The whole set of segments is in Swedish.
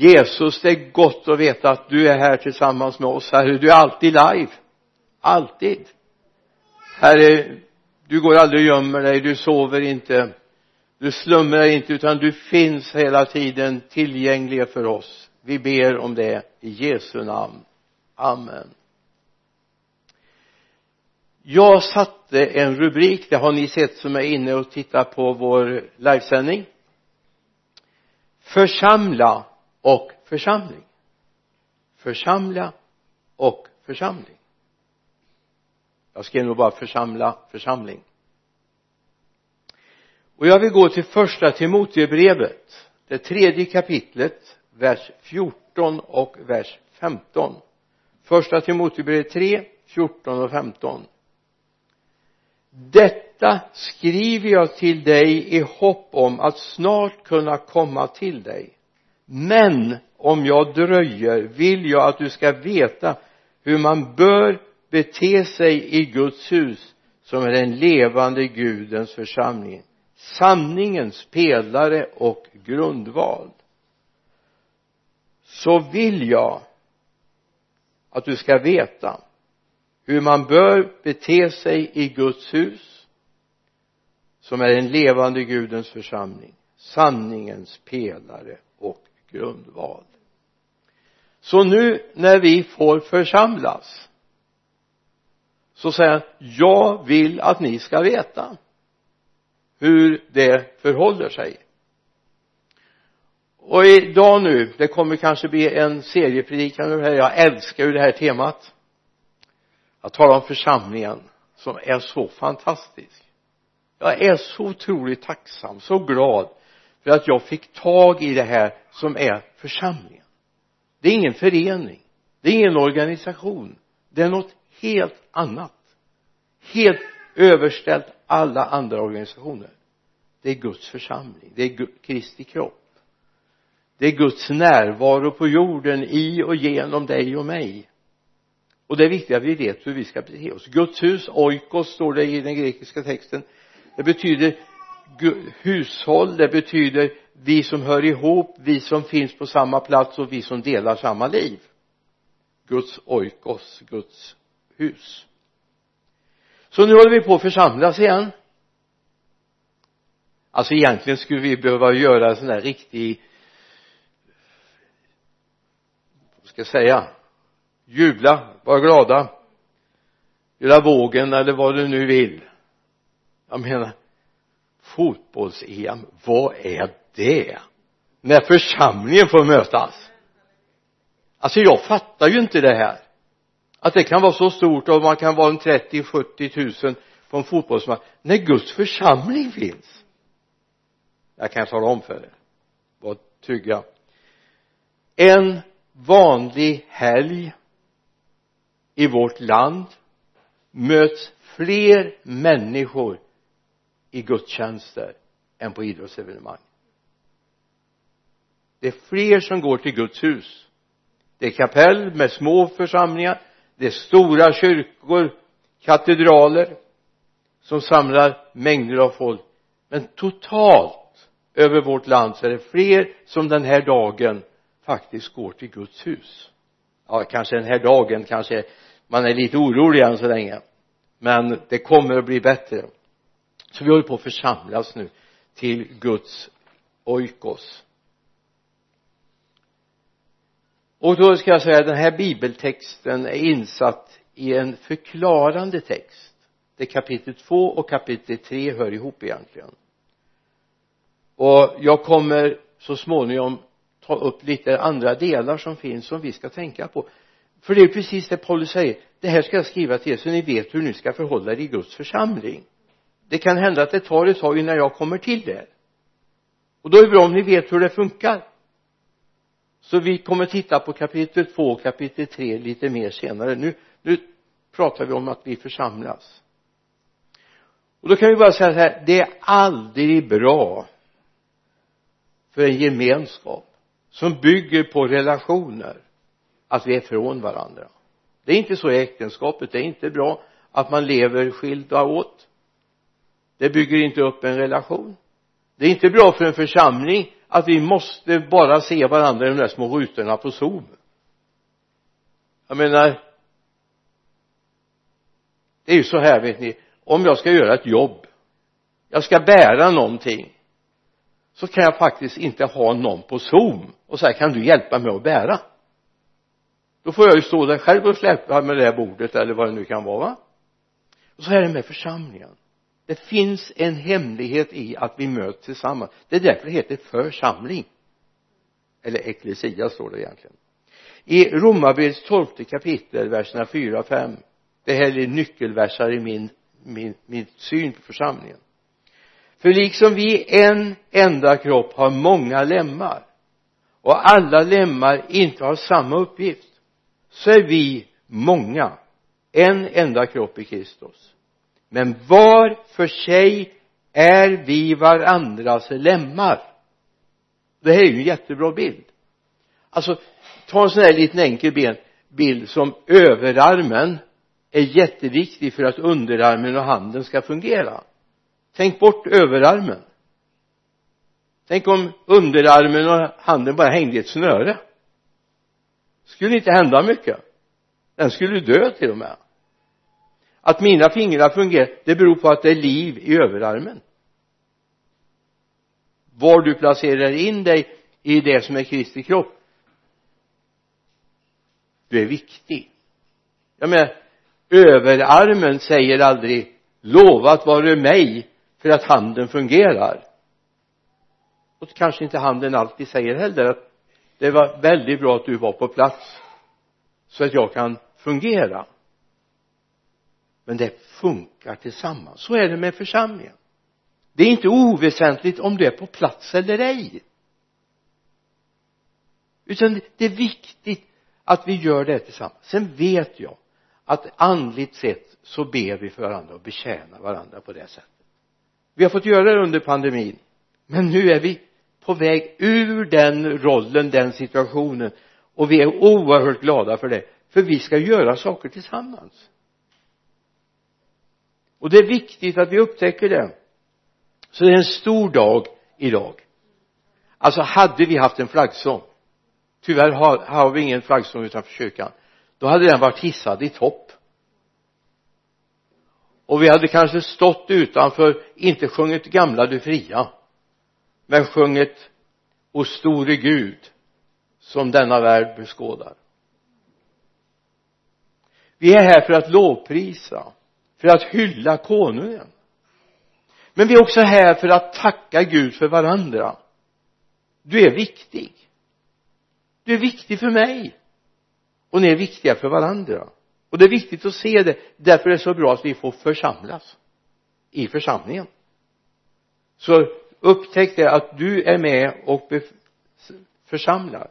Jesus det är gott att veta att du är här tillsammans med oss herre. Du är alltid live. Alltid. Herre du går aldrig och gömmer dig. Du sover inte. Du slumrar inte utan du finns hela tiden tillgänglig för oss. Vi ber om det i Jesu namn. Amen. Jag satte en rubrik det har ni sett som är inne och tittar på vår livesändning. Församla och församling. Församla och församling. Jag skrev nog bara församla församling. Och jag vill gå till första Timoteusbrevet det tredje kapitlet vers 14 och vers 15 första Timoteusbrevet 3 14 och 15 detta skriver jag till dig i hopp om att snart kunna komma till dig men om jag dröjer vill jag att du ska veta hur man bör bete sig i Guds hus som är den levande Gudens församling sanningens pelare och grundval. Så vill jag att du ska veta hur man bör bete sig i Guds hus som är den levande Gudens församling sanningens pelare och grundval. Så nu när vi får församlas så säger han jag vill att ni ska veta hur det förhåller sig. Och idag nu det kommer kanske bli en seriepredikan över det här. Jag älskar ju det här temat. Jag talar om församlingen som är så fantastisk. Jag är så otroligt tacksam, så glad för att jag fick tag i det här som är församlingen. Det är ingen förening. Det är ingen organisation. Det är något helt annat. Helt överställt alla andra organisationer. Det är Guds församling. Det är Kristi kropp. Det är Guds närvaro på jorden i och genom dig och mig. Och det är viktigt att vi vet hur vi ska bete oss. Guds hus, oikos står det i den grekiska texten. Det betyder hushåll det betyder vi som hör ihop vi som finns på samma plats och vi som delar samma liv. Guds oikos, Guds hus. Så nu håller vi på att församlas igen. Alltså egentligen skulle vi behöva göra en sån där riktig vad ska jag säga jubla, vara glada göra vågen eller vad du nu vill. Jag menar fotbolls-EM, vad är det? När församlingen får mötas. Alltså jag fattar ju inte det här. Att det kan vara så stort och man kan vara en 30-70 tusen på en fotbollsmatch. När Guds församling finns. Jag kan tala om för er. Var trygga. En vanlig helg i vårt land möts fler människor i gudstjänster än på idrottsevenemang. Det är fler som går till Guds hus. Det är kapell med små församlingar. Det är stora kyrkor katedraler som samlar mängder av folk. Men totalt över vårt land så är det fler som den här dagen faktiskt går till Guds hus. Ja kanske den här dagen kanske man är lite orolig än så länge. Men det kommer att bli bättre så vi håller på att församlas nu till Guds oikos. Och då ska jag säga att den här bibeltexten är insatt i en förklarande text. Där kapitel 2 och kapitel 3 hör ihop egentligen. Och jag kommer så småningom ta upp lite andra delar som finns som vi ska tänka på. För det är precis det Paulus säger. Det här ska jag skriva till er så ni vet hur ni ska förhålla er i Guds församling det kan hända att det tar ett tag innan jag kommer till det och då är det bra om ni vet hur det funkar. Så vi kommer titta på kapitel 2 och kapitel 3 lite mer senare. Nu, nu pratar vi om att vi församlas. Och då kan vi bara säga så här det är aldrig bra för en gemenskap som bygger på relationer att vi är från varandra. Det är inte så i äktenskapet. Det är inte bra att man lever skilda åt det bygger inte upp en relation. Det är inte bra för en församling att vi måste bara se varandra i de där små rutorna på zoom. Jag menar det är ju så här vet ni om jag ska göra ett jobb jag ska bära någonting så kan jag faktiskt inte ha någon på zoom och säga kan du hjälpa mig att bära? Då får jag ju stå där själv och släppa med det här bordet eller vad det nu kan vara va? Och så är det med församlingen det finns en hemlighet i att vi möts tillsammans. Det är därför det heter församling. Eller eklesia står det egentligen. I romarbrevets tolfte kapitel verserna 4 och 5 det här är nyckelversar i min, min, min syn på församlingen. För liksom vi en enda kropp har många lemmar och alla lemmar inte har samma uppgift så är vi många. En enda kropp i Kristus men var för sig är vi varandras lemmar. Det här är ju en jättebra bild. Alltså ta en sån här liten enkel bild som överarmen är jätteviktig för att underarmen och handen ska fungera. Tänk bort överarmen. Tänk om underarmen och handen bara hängde i ett snöre. Skulle inte hända mycket. Den skulle dö till och med att mina fingrar fungerar det beror på att det är liv i överarmen. Var du placerar in dig i det som är Kristi kropp du är viktig. Jag menar överarmen säger aldrig lovat vare mig för att handen fungerar. Och kanske inte handen alltid säger heller att det var väldigt bra att du var på plats så att jag kan fungera men det funkar tillsammans. Så är det med församlingen. Det är inte oväsentligt om du är på plats eller ej. Utan det är viktigt att vi gör det tillsammans. Sen vet jag att andligt sett så ber vi för varandra och betjänar varandra på det sättet. Vi har fått göra det under pandemin. Men nu är vi på väg ur den rollen, den situationen. Och vi är oerhört glada för det. För vi ska göra saker tillsammans och det är viktigt att vi upptäcker det. Så det är en stor dag idag. Alltså hade vi haft en flaggsång tyvärr har, har vi ingen flaggsång utanför kyrkan då hade den varit hissad i topp. Och vi hade kanske stått utanför inte sjungit gamla du fria men sjungit O store Gud som denna värld beskådar. Vi är här för att lovprisa för att hylla konungen. Men vi är också här för att tacka Gud för varandra. Du är viktig. Du är viktig för mig. Och ni är viktiga för varandra. Och det är viktigt att se det. Därför är det så bra att vi får församlas i församlingen. Så upptäck det att du är med och församlar.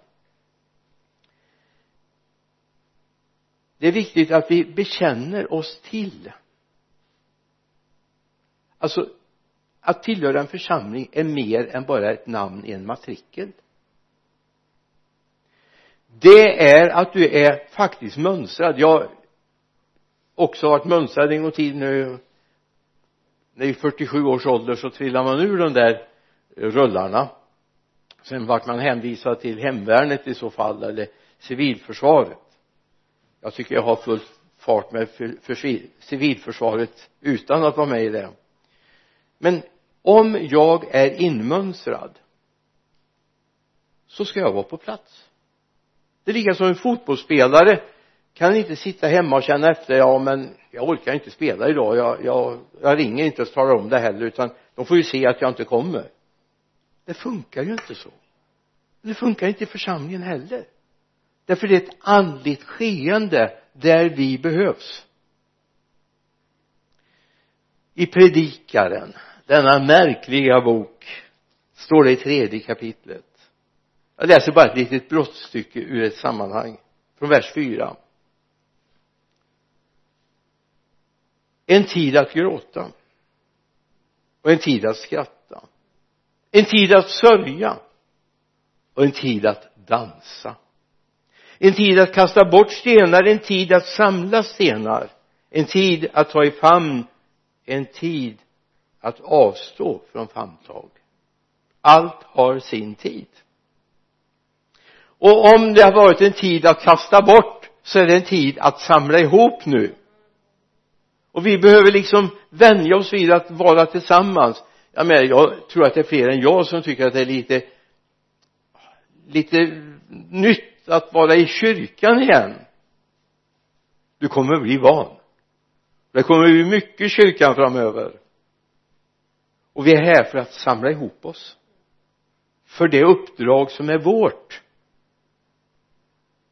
Det är viktigt att vi bekänner oss till alltså att tillhöra en församling är mer än bara ett namn i en matrikel. Det är att du är faktiskt mönstrad. Jag också varit mönstrad en gång tid nu. När i 47 års ålder så trillar man ur de där rullarna. Sen vart man hänvisad till hemvärnet i så fall eller civilförsvaret. Jag tycker jag har full fart med för, för civilförsvaret utan att vara med i det men om jag är inmönstrad så ska jag vara på plats. Det är lika som en fotbollsspelare kan inte sitta hemma och känna efter ja men jag orkar inte spela idag jag, jag, jag ringer inte och talar om det heller utan de får ju se att jag inte kommer. Det funkar ju inte så. Det funkar inte i församlingen heller. Därför det är ett andligt skeende där vi behövs i predikaren denna märkliga bok står det i tredje kapitlet. Jag läser bara ett litet brottstycke ur ett sammanhang från vers 4 en tid att gråta och en tid att skratta en tid att sörja och en tid att dansa. En tid att kasta bort stenar en tid att samla stenar en tid att ta i famn en tid att avstå från famntag. Allt har sin tid. Och om det har varit en tid att kasta bort så är det en tid att samla ihop nu. Och vi behöver liksom vänja oss vid att vara tillsammans. Jag menar jag tror att det är fler än jag som tycker att det är lite lite nytt att vara i kyrkan igen. Du kommer bli van det kommer bli mycket i kyrkan framöver. Och vi är här för att samla ihop oss. För det uppdrag som är vårt.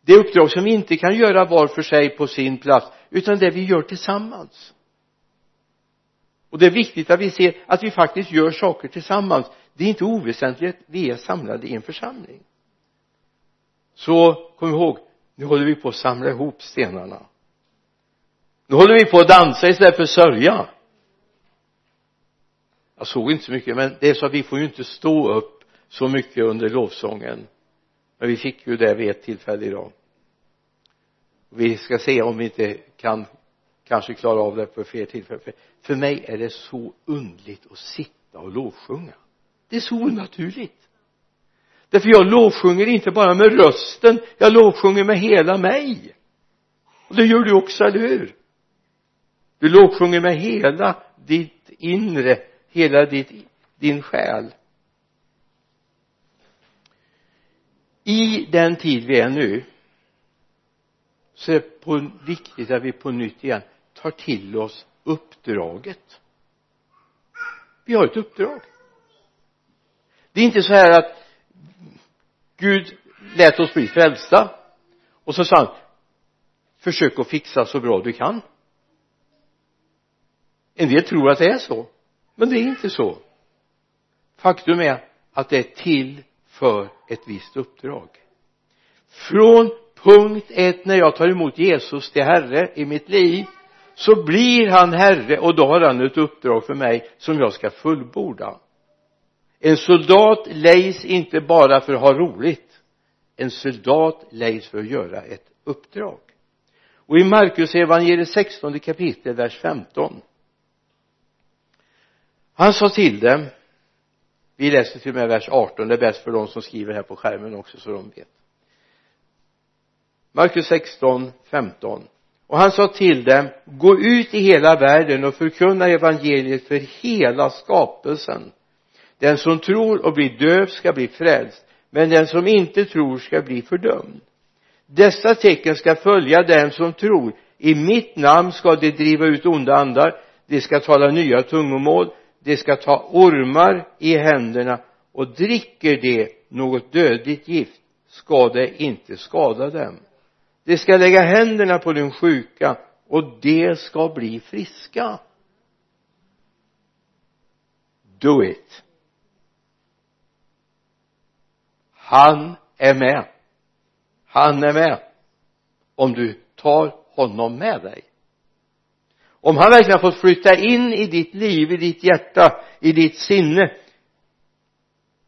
Det uppdrag som vi inte kan göra var för sig på sin plats utan det vi gör tillsammans. Och det är viktigt att vi ser att vi faktiskt gör saker tillsammans. Det är inte oväsentligt. Att vi är samlade i en församling. Så kom ihåg nu håller vi på att samla ihop stenarna nu håller vi på att dansa istället för sörja. Jag såg inte så mycket men det är så att vi får ju inte stå upp så mycket under lovsången. Men vi fick ju det vid ett tillfälle idag. Vi ska se om vi inte kan kanske klara av det på fler tillfällen för, för mig är det så undligt att sitta och lovsjunga. Det är så onaturligt. Därför jag lovsjunger inte bara med rösten jag lovsjunger med hela mig. Och det gör du också, eller hur? Du lovsjunger med hela ditt inre hela ditt, din själ. I den tid vi är nu så är det på viktigt att vi på nytt igen tar till oss uppdraget. Vi har ett uppdrag. Det är inte så här att Gud lät oss bli frälsta och så sa han försök att fixa så bra du kan en del tror att det är så men det är inte så. Faktum är att det är till för ett visst uppdrag. Från punkt ett när jag tar emot Jesus till Herre i mitt liv så blir han Herre och då har han ett uppdrag för mig som jag ska fullborda. En soldat lejs inte bara för att ha roligt. En soldat lejs för att göra ett uppdrag. Och i Markus evangeliet 16 kapitel vers 15 han sa till dem vi läser till och med vers 18 det är bäst för de som skriver här på skärmen också så de vet. Markus 16, 15 och han sa till dem gå ut i hela världen och förkunna evangeliet för hela skapelsen. Den som tror och blir döv ska bli frälst men den som inte tror ska bli fördömd. Dessa tecken ska följa dem som tror. I mitt namn ska de driva ut onda andar de ska tala nya tungomål de ska ta ormar i händerna och dricker de något dödligt gift ska det inte skada dem. De ska lägga händerna på den sjuka och de ska bli friska. Do it. Han är med. Han är med. Om du tar honom med dig om han verkligen har fått flytta in i ditt liv, i ditt hjärta, i ditt sinne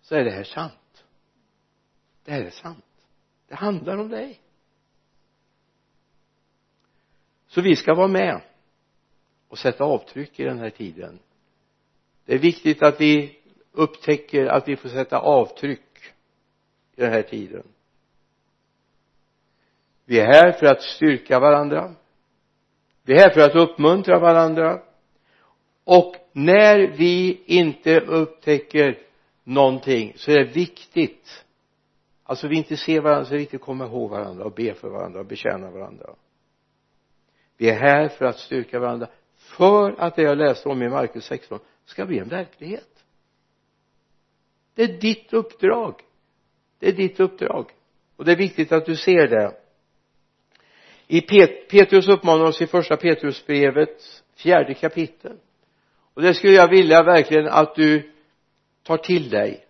så är det här sant. Det här är sant. Det handlar om dig. Så vi ska vara med och sätta avtryck i den här tiden. Det är viktigt att vi upptäcker att vi får sätta avtryck i den här tiden. Vi är här för att styrka varandra vi är här för att uppmuntra varandra. Och när vi inte upptäcker någonting så är det viktigt. Alltså vi inte ser varandra så är det viktigt att komma ihåg varandra och be för varandra och betjäna varandra. Vi är här för att styrka varandra. För att det jag läste om i Markus 16 ska bli en verklighet. Det är ditt uppdrag. Det är ditt uppdrag. Och det är viktigt att du ser det i Pet Petrus uppmanar oss i första Petrusbrevet fjärde kapitel. Och det skulle jag vilja verkligen att du tar till dig.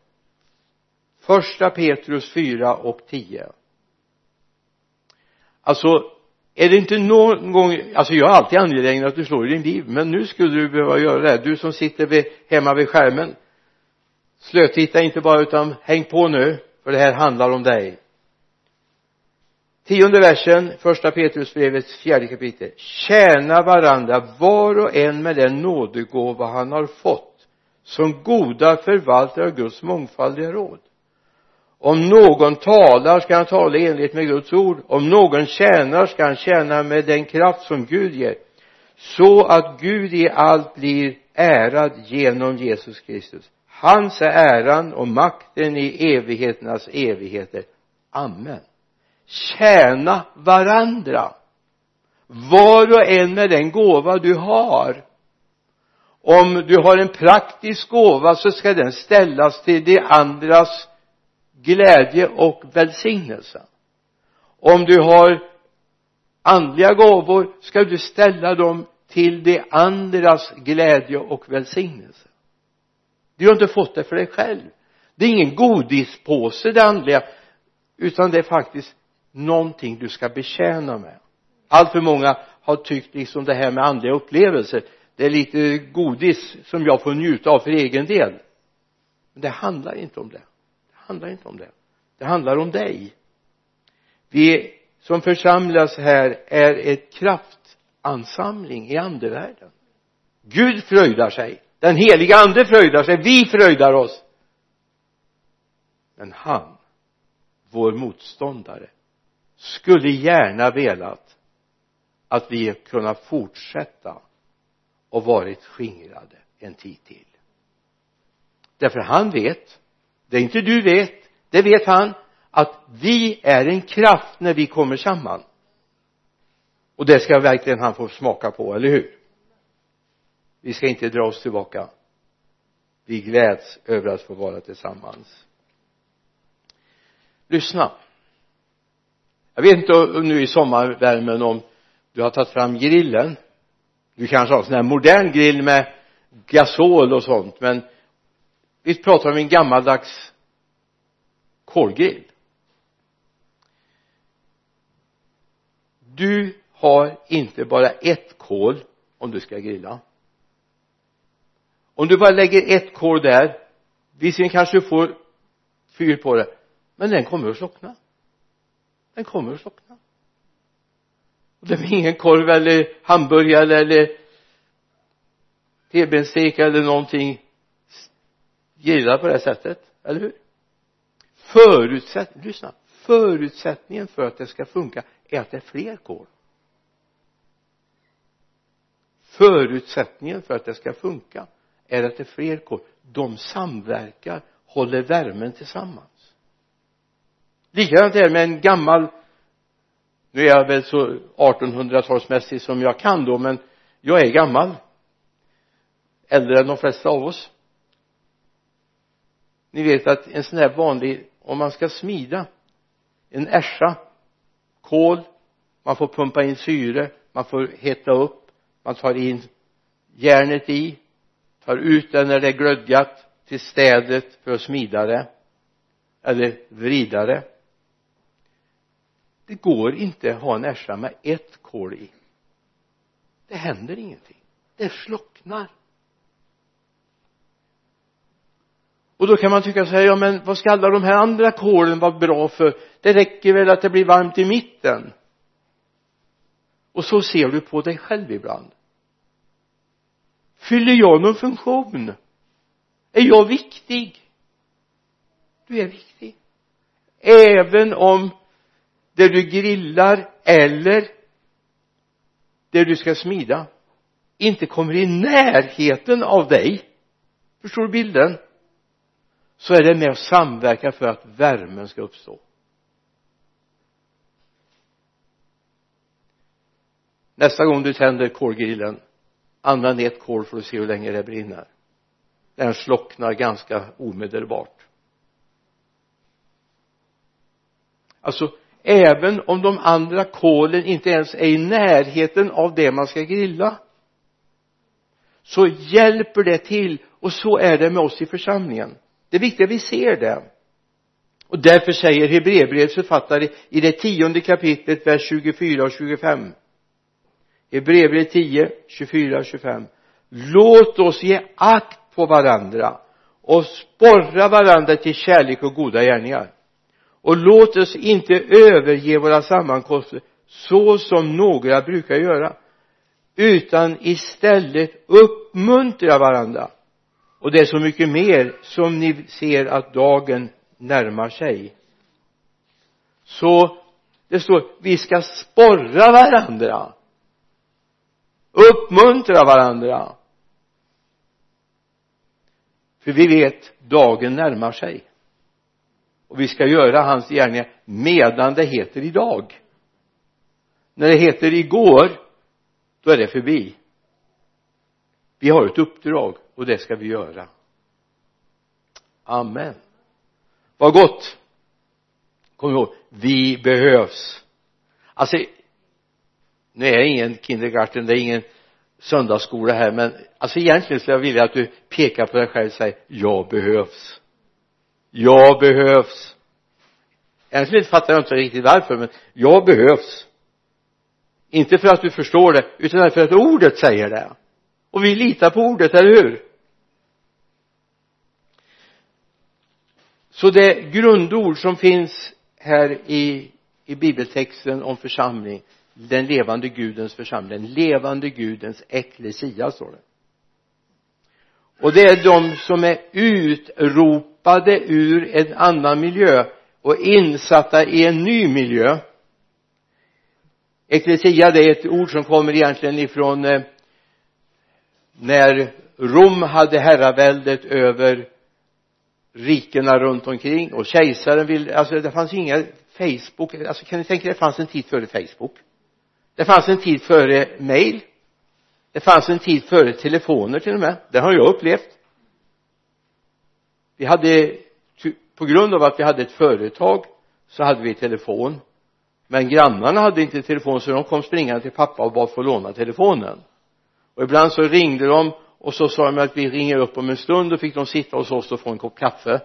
Första Petrus 4 och 10 alltså är det inte någon gång alltså jag är alltid angelägen att du slår i din liv men nu skulle du behöva göra det. Du som sitter vid, hemma vid skärmen slötitta inte bara utan häng på nu för det här handlar om dig tionde versen första Petrusbrevets fjärde kapitel. Tjäna varandra var och en med den nådegåva han har fått som goda förvaltare av Guds mångfaldiga råd. Om någon talar ska han tala i enlighet med Guds ord. Om någon tjänar ska han tjäna med den kraft som Gud ger så att Gud i allt blir ärad genom Jesus Kristus. Hans är äran och makten i evigheternas evigheter. Amen tjäna varandra. Var och en med den gåva du har. Om du har en praktisk gåva så ska den ställas till de andras glädje och välsignelse. Om du har andliga gåvor ska du ställa dem till de andras glädje och välsignelse. Du har inte fått det för dig själv. Det är ingen godispåse det andliga utan det är faktiskt någonting du ska betjäna med. Allt för många har tyckt liksom det här med andliga upplevelser det är lite godis som jag får njuta av för egen del. Men det handlar inte om det. Det handlar inte om det. Det handlar om dig. Vi som församlas här är ett kraftansamling i andevärlden. Gud fröjdar sig. Den heliga ande fröjdar sig. Vi fröjdar oss. Men han vår motståndare skulle gärna velat att vi kunnat fortsätta och varit skingrade en tid till. Därför han vet det inte du vet det vet han att vi är en kraft när vi kommer samman. Och det ska verkligen han få smaka på, eller hur? Vi ska inte dra oss tillbaka. Vi gläds över att få vara tillsammans. Lyssna jag vet inte nu i sommarvärmen om du har tagit fram grillen. Du kanske har en sån här modern grill med gasol och sånt men vi pratar om en gammaldags kolgrill. Du har inte bara ett kol om du ska grilla. Om du bara lägger ett kol där visserligen kanske du får fyr på det men den kommer att slockna den kommer att slockna. Och det blir ingen korv eller hamburgare eller t eller någonting gillar på det sättet, eller hur? Förutsätt, lyssna. Förutsättningen för att det ska funka är att det är fler kol förutsättningen för att det ska funka är att det är fler kol de samverkar håller värmen tillsammans likadant är det med en gammal nu är jag väl så 1800-talsmässig som jag kan då men jag är gammal. Äldre än de flesta av oss. Ni vet att en sån här vanlig om man ska smida en ärsa kol man får pumpa in syre man får hetta upp man tar in järnet i tar ut det när det är glödgat till städet för att smida det eller vrida det det går inte att ha en ärsa med ett kol i. Det händer ingenting. Det slocknar. Och då kan man tycka så här ja men vad ska alla de här andra kolen vara bra för? Det räcker väl att det blir varmt i mitten. Och så ser du på dig själv ibland. Fyller jag någon funktion? Är jag viktig? Du är viktig. Även om där du grillar eller där du ska smida inte kommer i närheten av dig. Förstår du bilden? Så är det med att samverka för att värmen ska uppstå. Nästa gång du tänder kolgrillen använd ett kol för att se hur länge det brinner. Den slocknar ganska omedelbart. Alltså även om de andra kolen inte ens är i närheten av det man ska grilla så hjälper det till och så är det med oss i församlingen. Det är viktigt att vi ser det. Och därför säger Hebreerbrevets författare i det tionde kapitlet vers 24 och 25 Hebreerbrevet 10, 24 och 25 låt oss ge akt på varandra och sporra varandra till kärlek och goda gärningar och låt oss inte överge våra sammankomster så som några brukar göra utan istället uppmuntra varandra. Och det är så mycket mer som ni ser att dagen närmar sig. Så det står vi ska sporra varandra. Uppmuntra varandra. För vi vet dagen närmar sig och vi ska göra hans gärningar medan det heter idag. När det heter igår då är det förbi. Vi har ett uppdrag och det ska vi göra. Amen. Vad gott. Kom ihåg vi behövs. Alltså nu är det ingen kindergarten det är ingen söndagsskola här men alltså egentligen skulle jag vilja att du pekar på dig själv och säger jag behövs jag behövs. Egentligen fattar jag inte riktigt varför men jag behövs. Inte för att du förstår det utan för att ordet säger det. Och vi litar på ordet, eller hur? Så det grundord som finns här i, i bibeltexten om församling den levande gudens församling den levande gudens eklesia står det. Och det är de som är utrop utropade ur en annan miljö och insatta i en ny miljö. Eklesia det är ett ord som kommer egentligen ifrån eh, när Rom hade herraväldet över rikena runt omkring och kejsaren ville, alltså det fanns inga Facebook, alltså kan ni tänka er det fanns en tid före Facebook. Det fanns en tid före mail. Det fanns en tid före telefoner till och med. Det har jag upplevt vi hade på grund av att vi hade ett företag så hade vi telefon. Men grannarna hade inte telefon så de kom springande till pappa och bad få låna telefonen. Och ibland så ringde de och så sa de att vi ringer upp om en stund och fick de sitta hos oss och få en kopp kaffe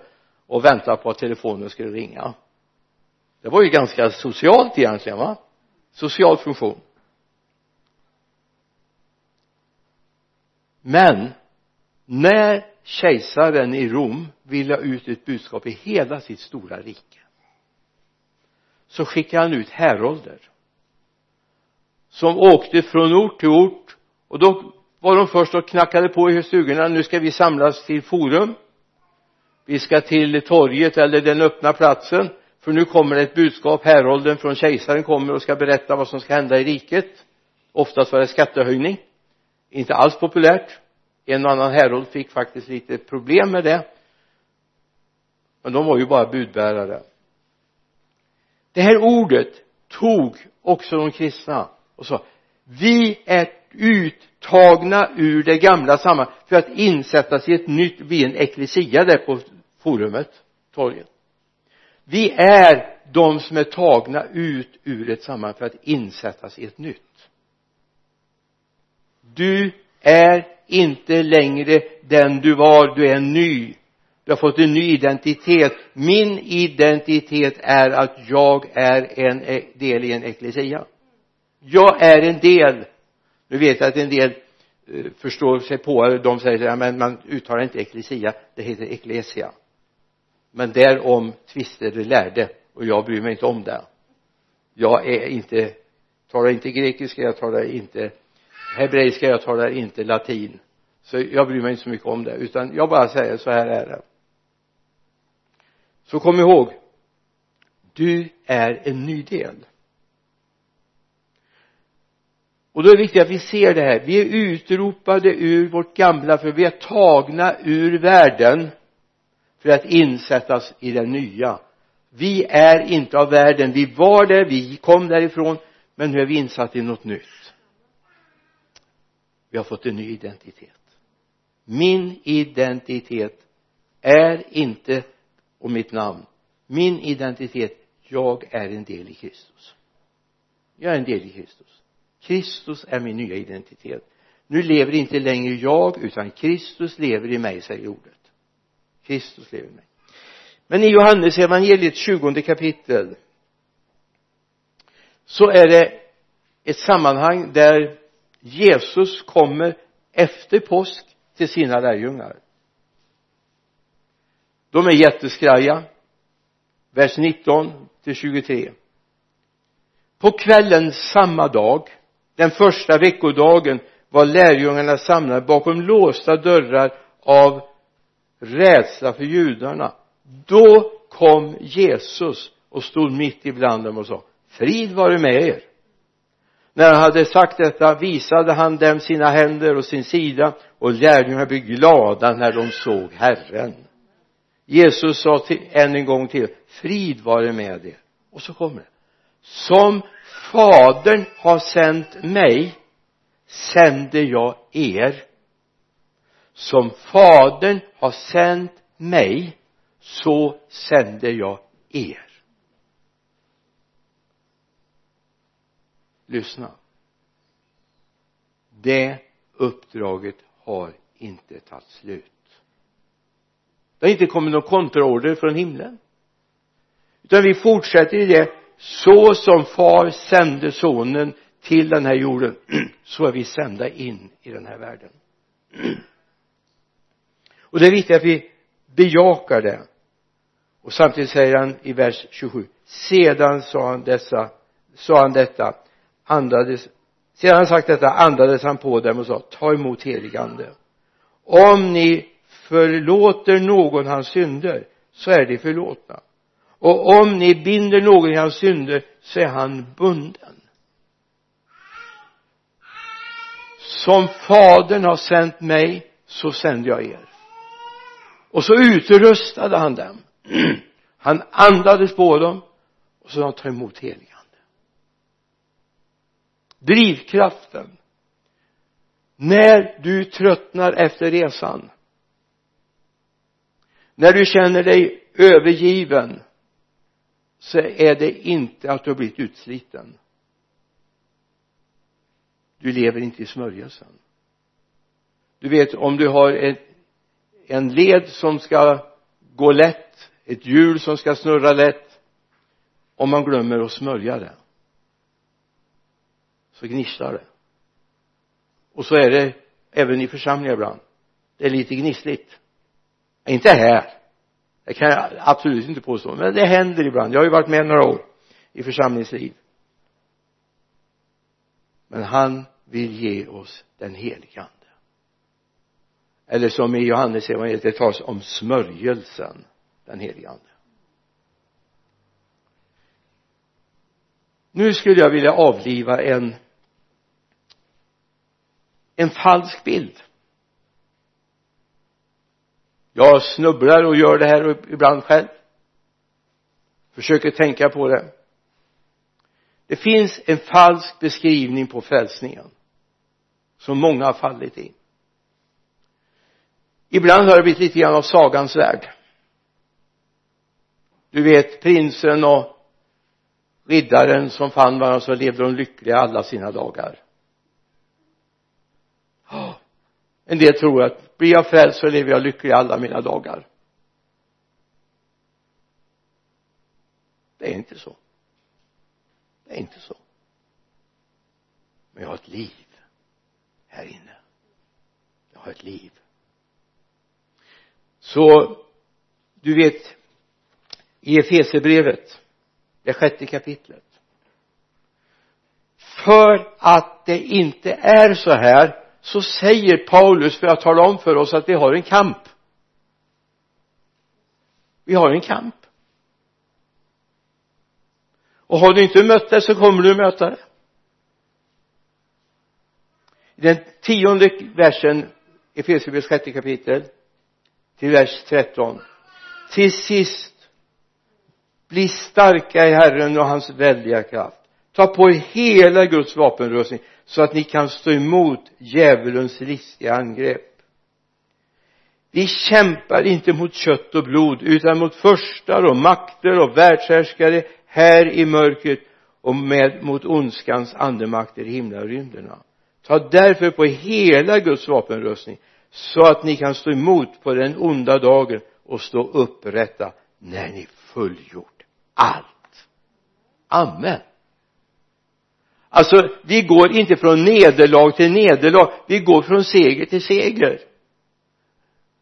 och vänta på att telefonen skulle ringa. Det var ju ganska socialt egentligen va? Social funktion. Men när kejsaren i Rom ville ha ut ett budskap i hela sitt stora rike så skickade han ut härolder som åkte från ort till ort och då var de först och knackade på i stugorna nu ska vi samlas till forum. Vi ska till torget eller den öppna platsen för nu kommer det ett budskap. Härolden från kejsaren kommer och ska berätta vad som ska hända i riket. Oftast var det skattehöjning. Inte alls populärt en och annan härold fick faktiskt lite problem med det. Men de var ju bara budbärare. Det här ordet tog också de kristna och sa vi är uttagna ur det gamla sammanhanget för att insättas i ett nytt vid en eklesia där på forumet torget vi är de som är tagna ut ur ett sammanhang för att insättas i ett nytt. Du är inte längre den du var, du är ny. Du har fått en ny identitet. Min identitet är att jag är en e- del i en eklesia. Jag är en del. Nu vet jag att en del eh, förstår sig på de säger ja, men man uttalar inte eklesia det heter eklesia. Men därom tvister de lärde och jag bryr mig inte om det. Jag är inte talar inte grekiska jag talar inte hebreiska jag talar inte latin. Så jag bryr mig inte så mycket om det utan jag bara säger så här är det. Så kom ihåg du är en ny del. Och då är det viktigt att vi ser det här. Vi är utropade ur vårt gamla för vi är tagna ur världen för att insättas i den nya. Vi är inte av världen. Vi var där, vi kom därifrån men nu är vi insatta i något nytt vi har fått en ny identitet. Min identitet är inte och mitt namn min identitet jag är en del i Kristus. Jag är en del i Kristus. Kristus är min nya identitet. Nu lever inte längre jag utan Kristus lever i mig säger ordet. Kristus lever i mig. Men i Johannes evangeliet 20 kapitel så är det ett sammanhang där Jesus kommer efter påsk till sina lärjungar. De är jätteskraja. Vers 19 till 23 på kvällen samma dag den första veckodagen var lärjungarna samlade bakom låsta dörrar av rädsla för judarna. Då kom Jesus och stod mitt ibland dem och sa frid vare med er när han hade sagt detta visade han dem sina händer och sin sida och lärjungarna blev glada när de såg Herren. Jesus sa till, än en gång till frid vare med er. Och så kommer det. Som fadern har sänt mig sänder jag er. Som fadern har sänt mig så sänder jag er. Lyssna. Det uppdraget har inte tagit slut. Det har inte kommit någon kontraorder från himlen. Utan vi fortsätter i det. Så som far sände sonen till den här jorden så är vi sända in i den här världen. Och det är viktigt att vi bejakar det. Och samtidigt säger han i vers 27 sedan sa han dessa sa han detta andades sedan han sagt detta andades han på dem och sa ta emot heligande om ni förlåter någon hans synder så är de förlåtna. Och om ni binder någon i hans synder så är han bunden. Som fadern har sänt mig så sänder jag er. Och så utrustade han dem. Han andades på dem och så ta emot heliga drivkraften. När du tröttnar efter resan. När du känner dig övergiven. Så är det inte att du har blivit utsliten. Du lever inte i smörjelsen. Du vet om du har ett, en led som ska gå lätt. Ett hjul som ska snurra lätt. Om man glömmer att smörja det så gnisslar det. Och så är det även i församlingar ibland. Det är lite gnissligt. Inte här. Det kan jag absolut inte påstå men det händer ibland. Jag har ju varit med några år i församlingsliv. Men han vill ge oss den helige ande. Eller som i Johannes evangeliet det talas om smörjelsen den helige ande. Nu skulle jag vilja avliva en en falsk bild. Jag snubblar och gör det här ibland själv. Försöker tänka på det. Det finns en falsk beskrivning på frälsningen som många har fallit i. Ibland har det blivit lite grann av sagans värld. Du vet prinsen och riddaren som fann varandra så levde de lyckliga alla sina dagar. En del tror att blir jag frälst så lever jag lycklig alla mina dagar. Det är inte så. Det är inte så. Men jag har ett liv här inne. Jag har ett liv. Så du vet i Efesierbrevet det sjätte kapitlet. För att det inte är så här så säger Paulus för att tala om för oss att vi har en kamp. Vi har en kamp. Och har du inte mött det så kommer du möta det. I den tionde versen i Efesierbrevets sjätte kapitel till vers 13 till sist bli starka i Herren och hans väldiga kraft. Ta på er hela Guds vapenrustning så att ni kan stå emot djävulens listiga angrepp. Vi kämpar inte mot kött och blod utan mot förstar och makter och världshärskare här i mörkret och med mot ondskans andemakter i himlarymderna ta därför på hela Guds vapenrustning så att ni kan stå emot på den onda dagen och stå upprätta när ni fullgjort allt. Amen alltså vi går inte från nederlag till nederlag. Vi går från seger till seger.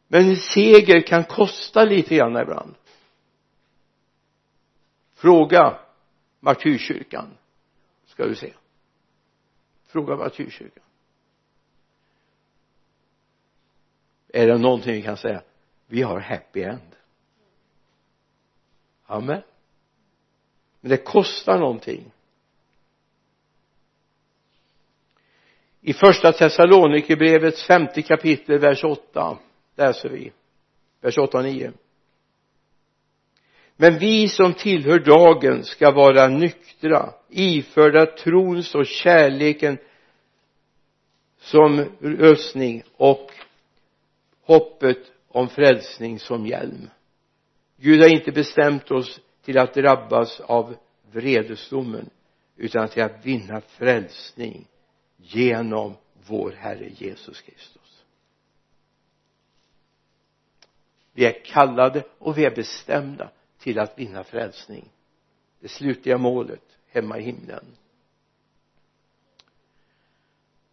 Men seger kan kosta lite grann ibland. Fråga martyrkyrkan ska du se. Fråga martyrkyrkan. Är det någonting vi kan säga? Vi har happy end. Amen. Men det kostar någonting. I första Thessalonikerbrevets femte kapitel vers 8 läser vi. Vers 8 och 9 men vi som tillhör dagen ska vara nyktra iförda trons och kärleken som röstning och hoppet om frälsning som hjälm. Gud har inte bestämt oss till att drabbas av vredesdomen utan till att vinna frälsning genom vår Herre Jesus Kristus. Vi är kallade och vi är bestämda till att vinna frälsning. Det slutliga målet hemma i himlen.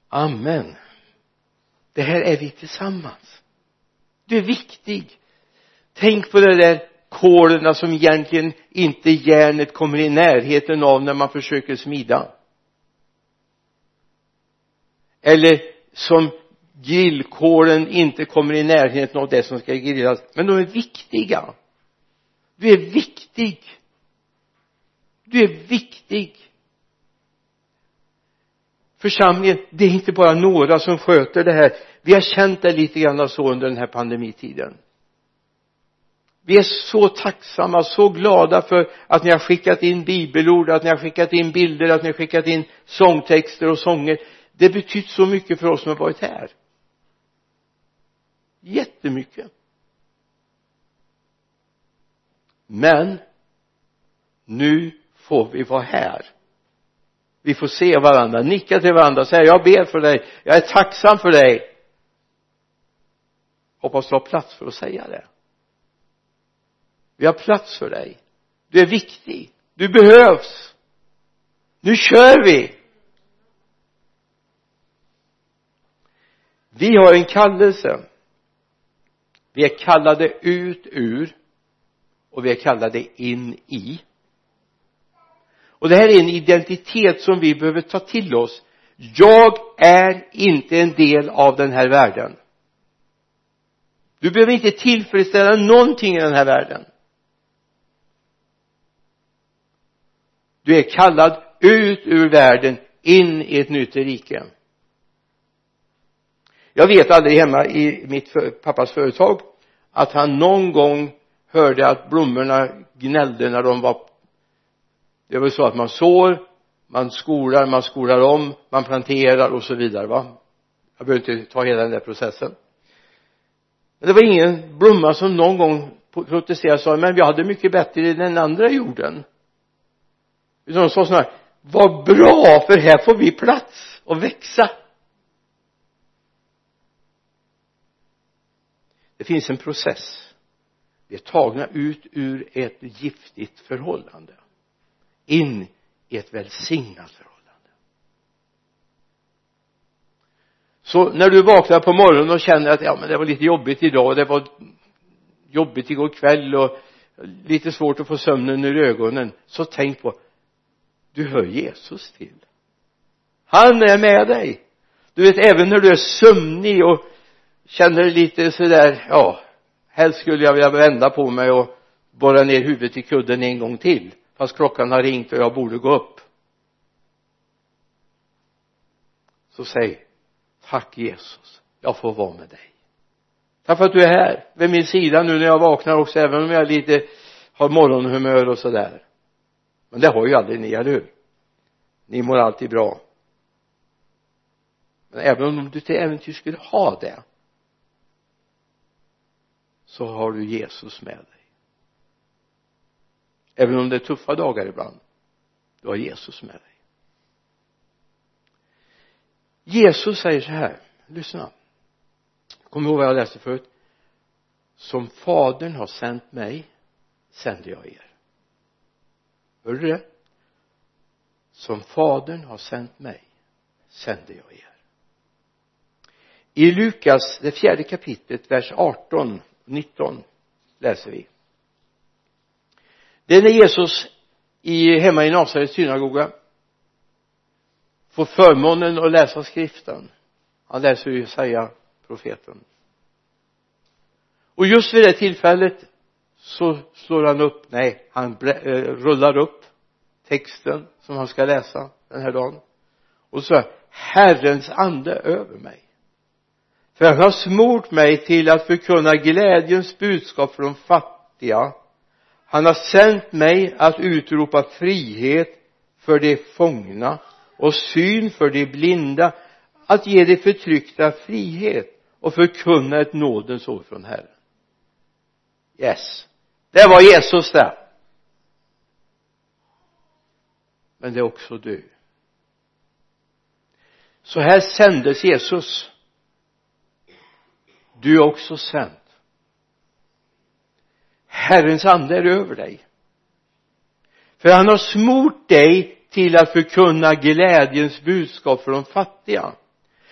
Amen. Det här är vi tillsammans. Du är viktig. Tänk på det där kolerna som egentligen inte järnet kommer i närheten av när man försöker smida eller som grillkolen inte kommer i närheten av det som ska grillas. Men de är viktiga. Du är viktig. Du är viktig. Församlingen det är inte bara några som sköter det här. Vi har känt det lite grann så under den här pandemitiden. Vi är så tacksamma, så glada för att ni har skickat in bibelord, att ni har skickat in bilder, att ni har skickat in sångtexter och sånger det har betytt så mycket för oss som har varit här. Jättemycket. Men nu får vi vara här. Vi får se varandra, nicka till varandra, säga jag ber för dig, jag är tacksam för dig. Hoppas du har plats för att säga det. Vi har plats för dig. Du är viktig. Du behövs. Nu kör vi. Vi har en kallelse. Vi är kallade ut ur och vi är kallade in i. Och det här är en identitet som vi behöver ta till oss. Jag är inte en del av den här världen. Du behöver inte tillfredsställa någonting i den här världen. Du är kallad ut ur världen in i ett nytt rike jag vet aldrig hemma i mitt pappas företag att han någon gång hörde att blommorna gnällde när de var det var så att man sår man skolar, man skolar om, man planterar och så vidare va? Jag behöver inte ta hela den där processen. Men det var ingen blomma som någon gång protesterade och sa men vi hade mycket bättre i den andra jorden. Utan de sa så här vad bra för här får vi plats och växa. Det finns en process. Vi är tagna ut ur ett giftigt förhållande. In i ett välsignat förhållande. Så när du vaknar på morgonen och känner att ja men det var lite jobbigt idag det var jobbigt igår kväll och lite svårt att få sömnen ur ögonen så tänk på du hör Jesus till. Han är med dig. Du vet även när du är sömnig och känner lite sådär ja helst skulle jag vilja vända på mig och borra ner huvudet i kudden en gång till fast klockan har ringt och jag borde gå upp. Så säg tack Jesus jag får vara med dig. Tack för att du är här vid min sida nu när jag vaknar också även om jag lite har morgonhumör och sådär. Men det har ju aldrig ni, eller hur? Ni mår alltid bra. Men även om du till äventyr skulle ha det så har du Jesus med dig. Även om det är tuffa dagar ibland du har Jesus med dig. Jesus säger så här lyssna. Kom ihåg vad jag läste förut. Som fadern har sänt mig sänder jag er. Hörde du det? Som fadern har sänt mig sänder jag er. I Lukas det fjärde kapitlet vers 18 19 läser vi. Det är när Jesus i, hemma i Nasarets synagoga får förmånen att läsa skriften. Han läser ju Jesaja profeten. Och just vid det tillfället så slår han upp nej han eh, rullar upp texten som han ska läsa den här dagen och så Herrens ande över mig för han har smort mig till att förkunna glädjens budskap för de fattiga. Han har sänt mig att utropa frihet för de fångna och syn för de blinda att ge de förtryckta frihet och förkunna ett nådens ord från Herren. Yes. Det var Jesus där. Men det är också du. Så här sändes Jesus du är också sänd Herrens ande är över dig. För han har smort dig till att förkunna glädjens budskap för de fattiga.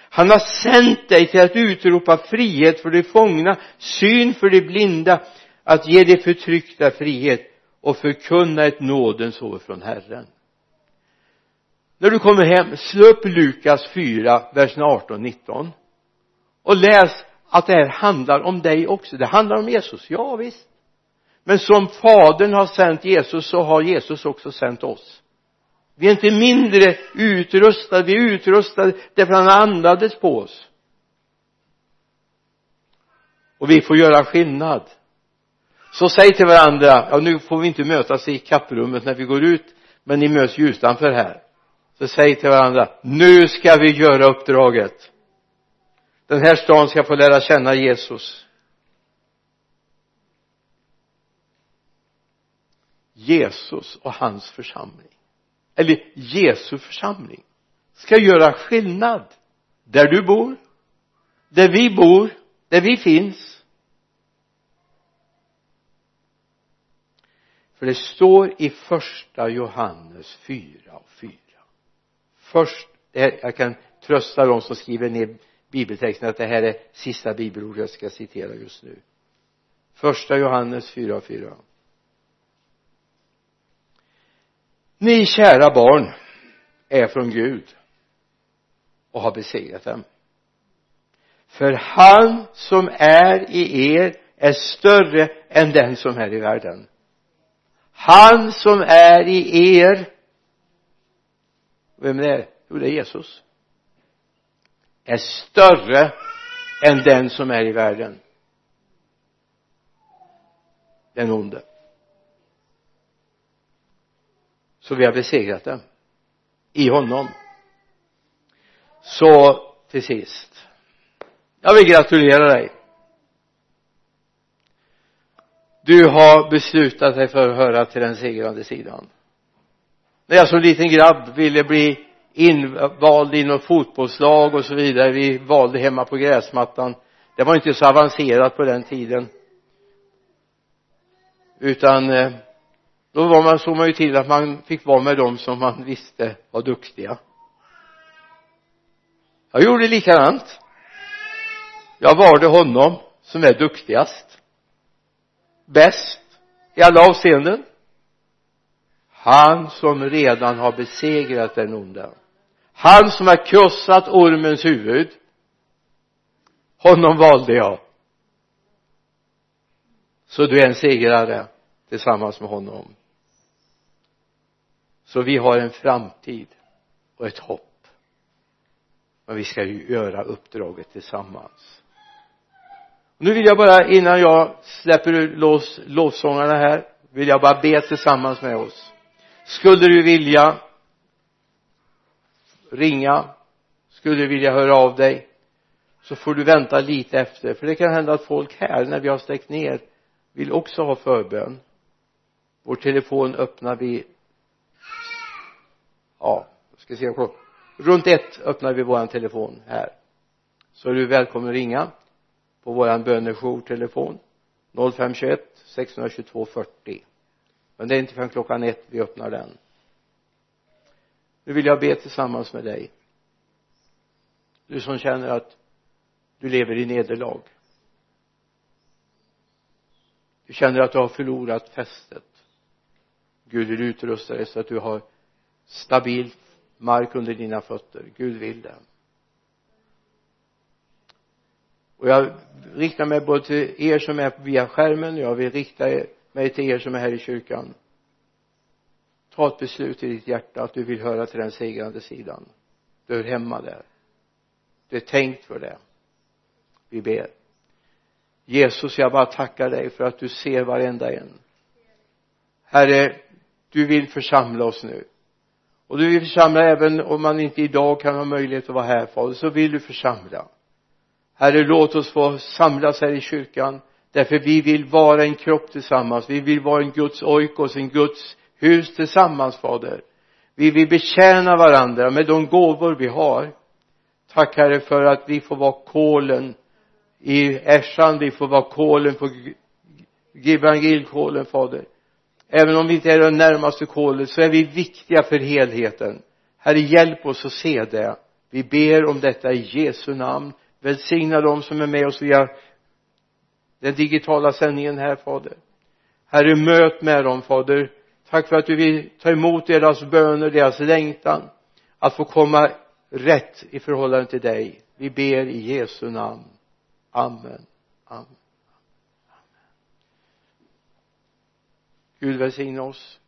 Han har sänt dig till att utropa frihet för de fångna syn för de blinda att ge de förtryckta frihet och förkunna ett nådens år från Herren. När du kommer hem slå upp Lukas 4 versen 18 19 och läs att det här handlar om dig också. Det handlar om Jesus. Ja visst. Men som fadern har sänt Jesus så har Jesus också sänt oss. Vi är inte mindre utrustade. Vi är utrustade därför han andades på oss. Och vi får göra skillnad. Så säg till varandra ja nu får vi inte mötas i kapprummet när vi går ut men ni möts ju utanför här. Så säg till varandra nu ska vi göra uppdraget den här stan ska få lära känna Jesus. Jesus och hans församling. Eller Jesu församling. Ska göra skillnad där du bor där vi bor där vi finns. För det står i första Johannes 4 och 4 först jag kan trösta de som skriver ner bibeltexten att det här är sista bibelordet jag ska citera just nu. Första Johannes 4.4. ni kära barn är från Gud och har besegrat dem. För han som är i er är större än den som är i världen. Han som är i er vem är det? Jo det är Jesus är större än den som är i världen. Den onde. Så vi har besegrat den i honom. Så till sist. Jag vill gratulera dig. Du har beslutat dig för att höra till den segrande sidan. När jag som liten grabb ville bli invald i något fotbollslag och så vidare. Vi valde hemma på gräsmattan. Det var inte så avancerat på den tiden. Utan eh, då var man, såg man ju till att man fick vara med dem som man visste var duktiga. Jag gjorde likadant. Jag valde honom som är duktigast. Bäst i alla avseenden. Han som redan har besegrat den onda han som har krossat ormens huvud honom valde jag. Så du är en segrare tillsammans med honom. Så vi har en framtid och ett hopp. Men vi ska ju göra uppdraget tillsammans. Nu vill jag bara innan jag släpper loss lovsångarna här vill jag bara be tillsammans med oss. Skulle du vilja ringa skulle du vilja höra av dig så får du vänta lite efter. För det kan hända att folk här när vi har stängt ner vill också ha förbön. Vår telefon öppnar vi. Ja, jag ska se klockan runt ett öppnar vi våran telefon här. Så är du välkommen att ringa på våran bönejourtelefon. 0521 622 40 men det är inte förrän klockan ett vi öppnar den nu vill jag be tillsammans med dig. Du som känner att du lever i nederlag. Du känner att du har förlorat fästet. Gud vill utrusta dig så att du har stabil mark under dina fötter? Gud vill det. Och jag riktar mig både till er som är via skärmen jag vill rikta mig till er som är här i kyrkan ta ett beslut i ditt hjärta att du vill höra till den segrande sidan. Du hör hemma där. Du är tänkt för det. Vi ber. Jesus jag bara tackar dig för att du ser varenda en. Herre du vill församla oss nu. Och du vill församla även om man inte idag kan ha möjlighet att vara här fader så vill du församla. Herre låt oss få samlas här i kyrkan. Därför vi vill vara en kropp tillsammans. Vi vill vara en Guds oikos en Guds hus tillsammans fader. Vi vill betjäna varandra med de gåvor vi har. Tack herre för att vi får vara kolen i Ässjan vi får vara kolen på evangelkålen fader. Även om vi inte är den närmaste kolen så är vi viktiga för helheten. Herre hjälp oss att se det. Vi ber om detta i Jesu namn. Välsigna dem som är med oss via den digitala sändningen här fader. Herre möt med dem fader tack för att du vill ta emot deras böner, deras längtan att få komma rätt i förhållande till dig. Vi ber i Jesu namn. Amen. Amen. Gud välsigne oss.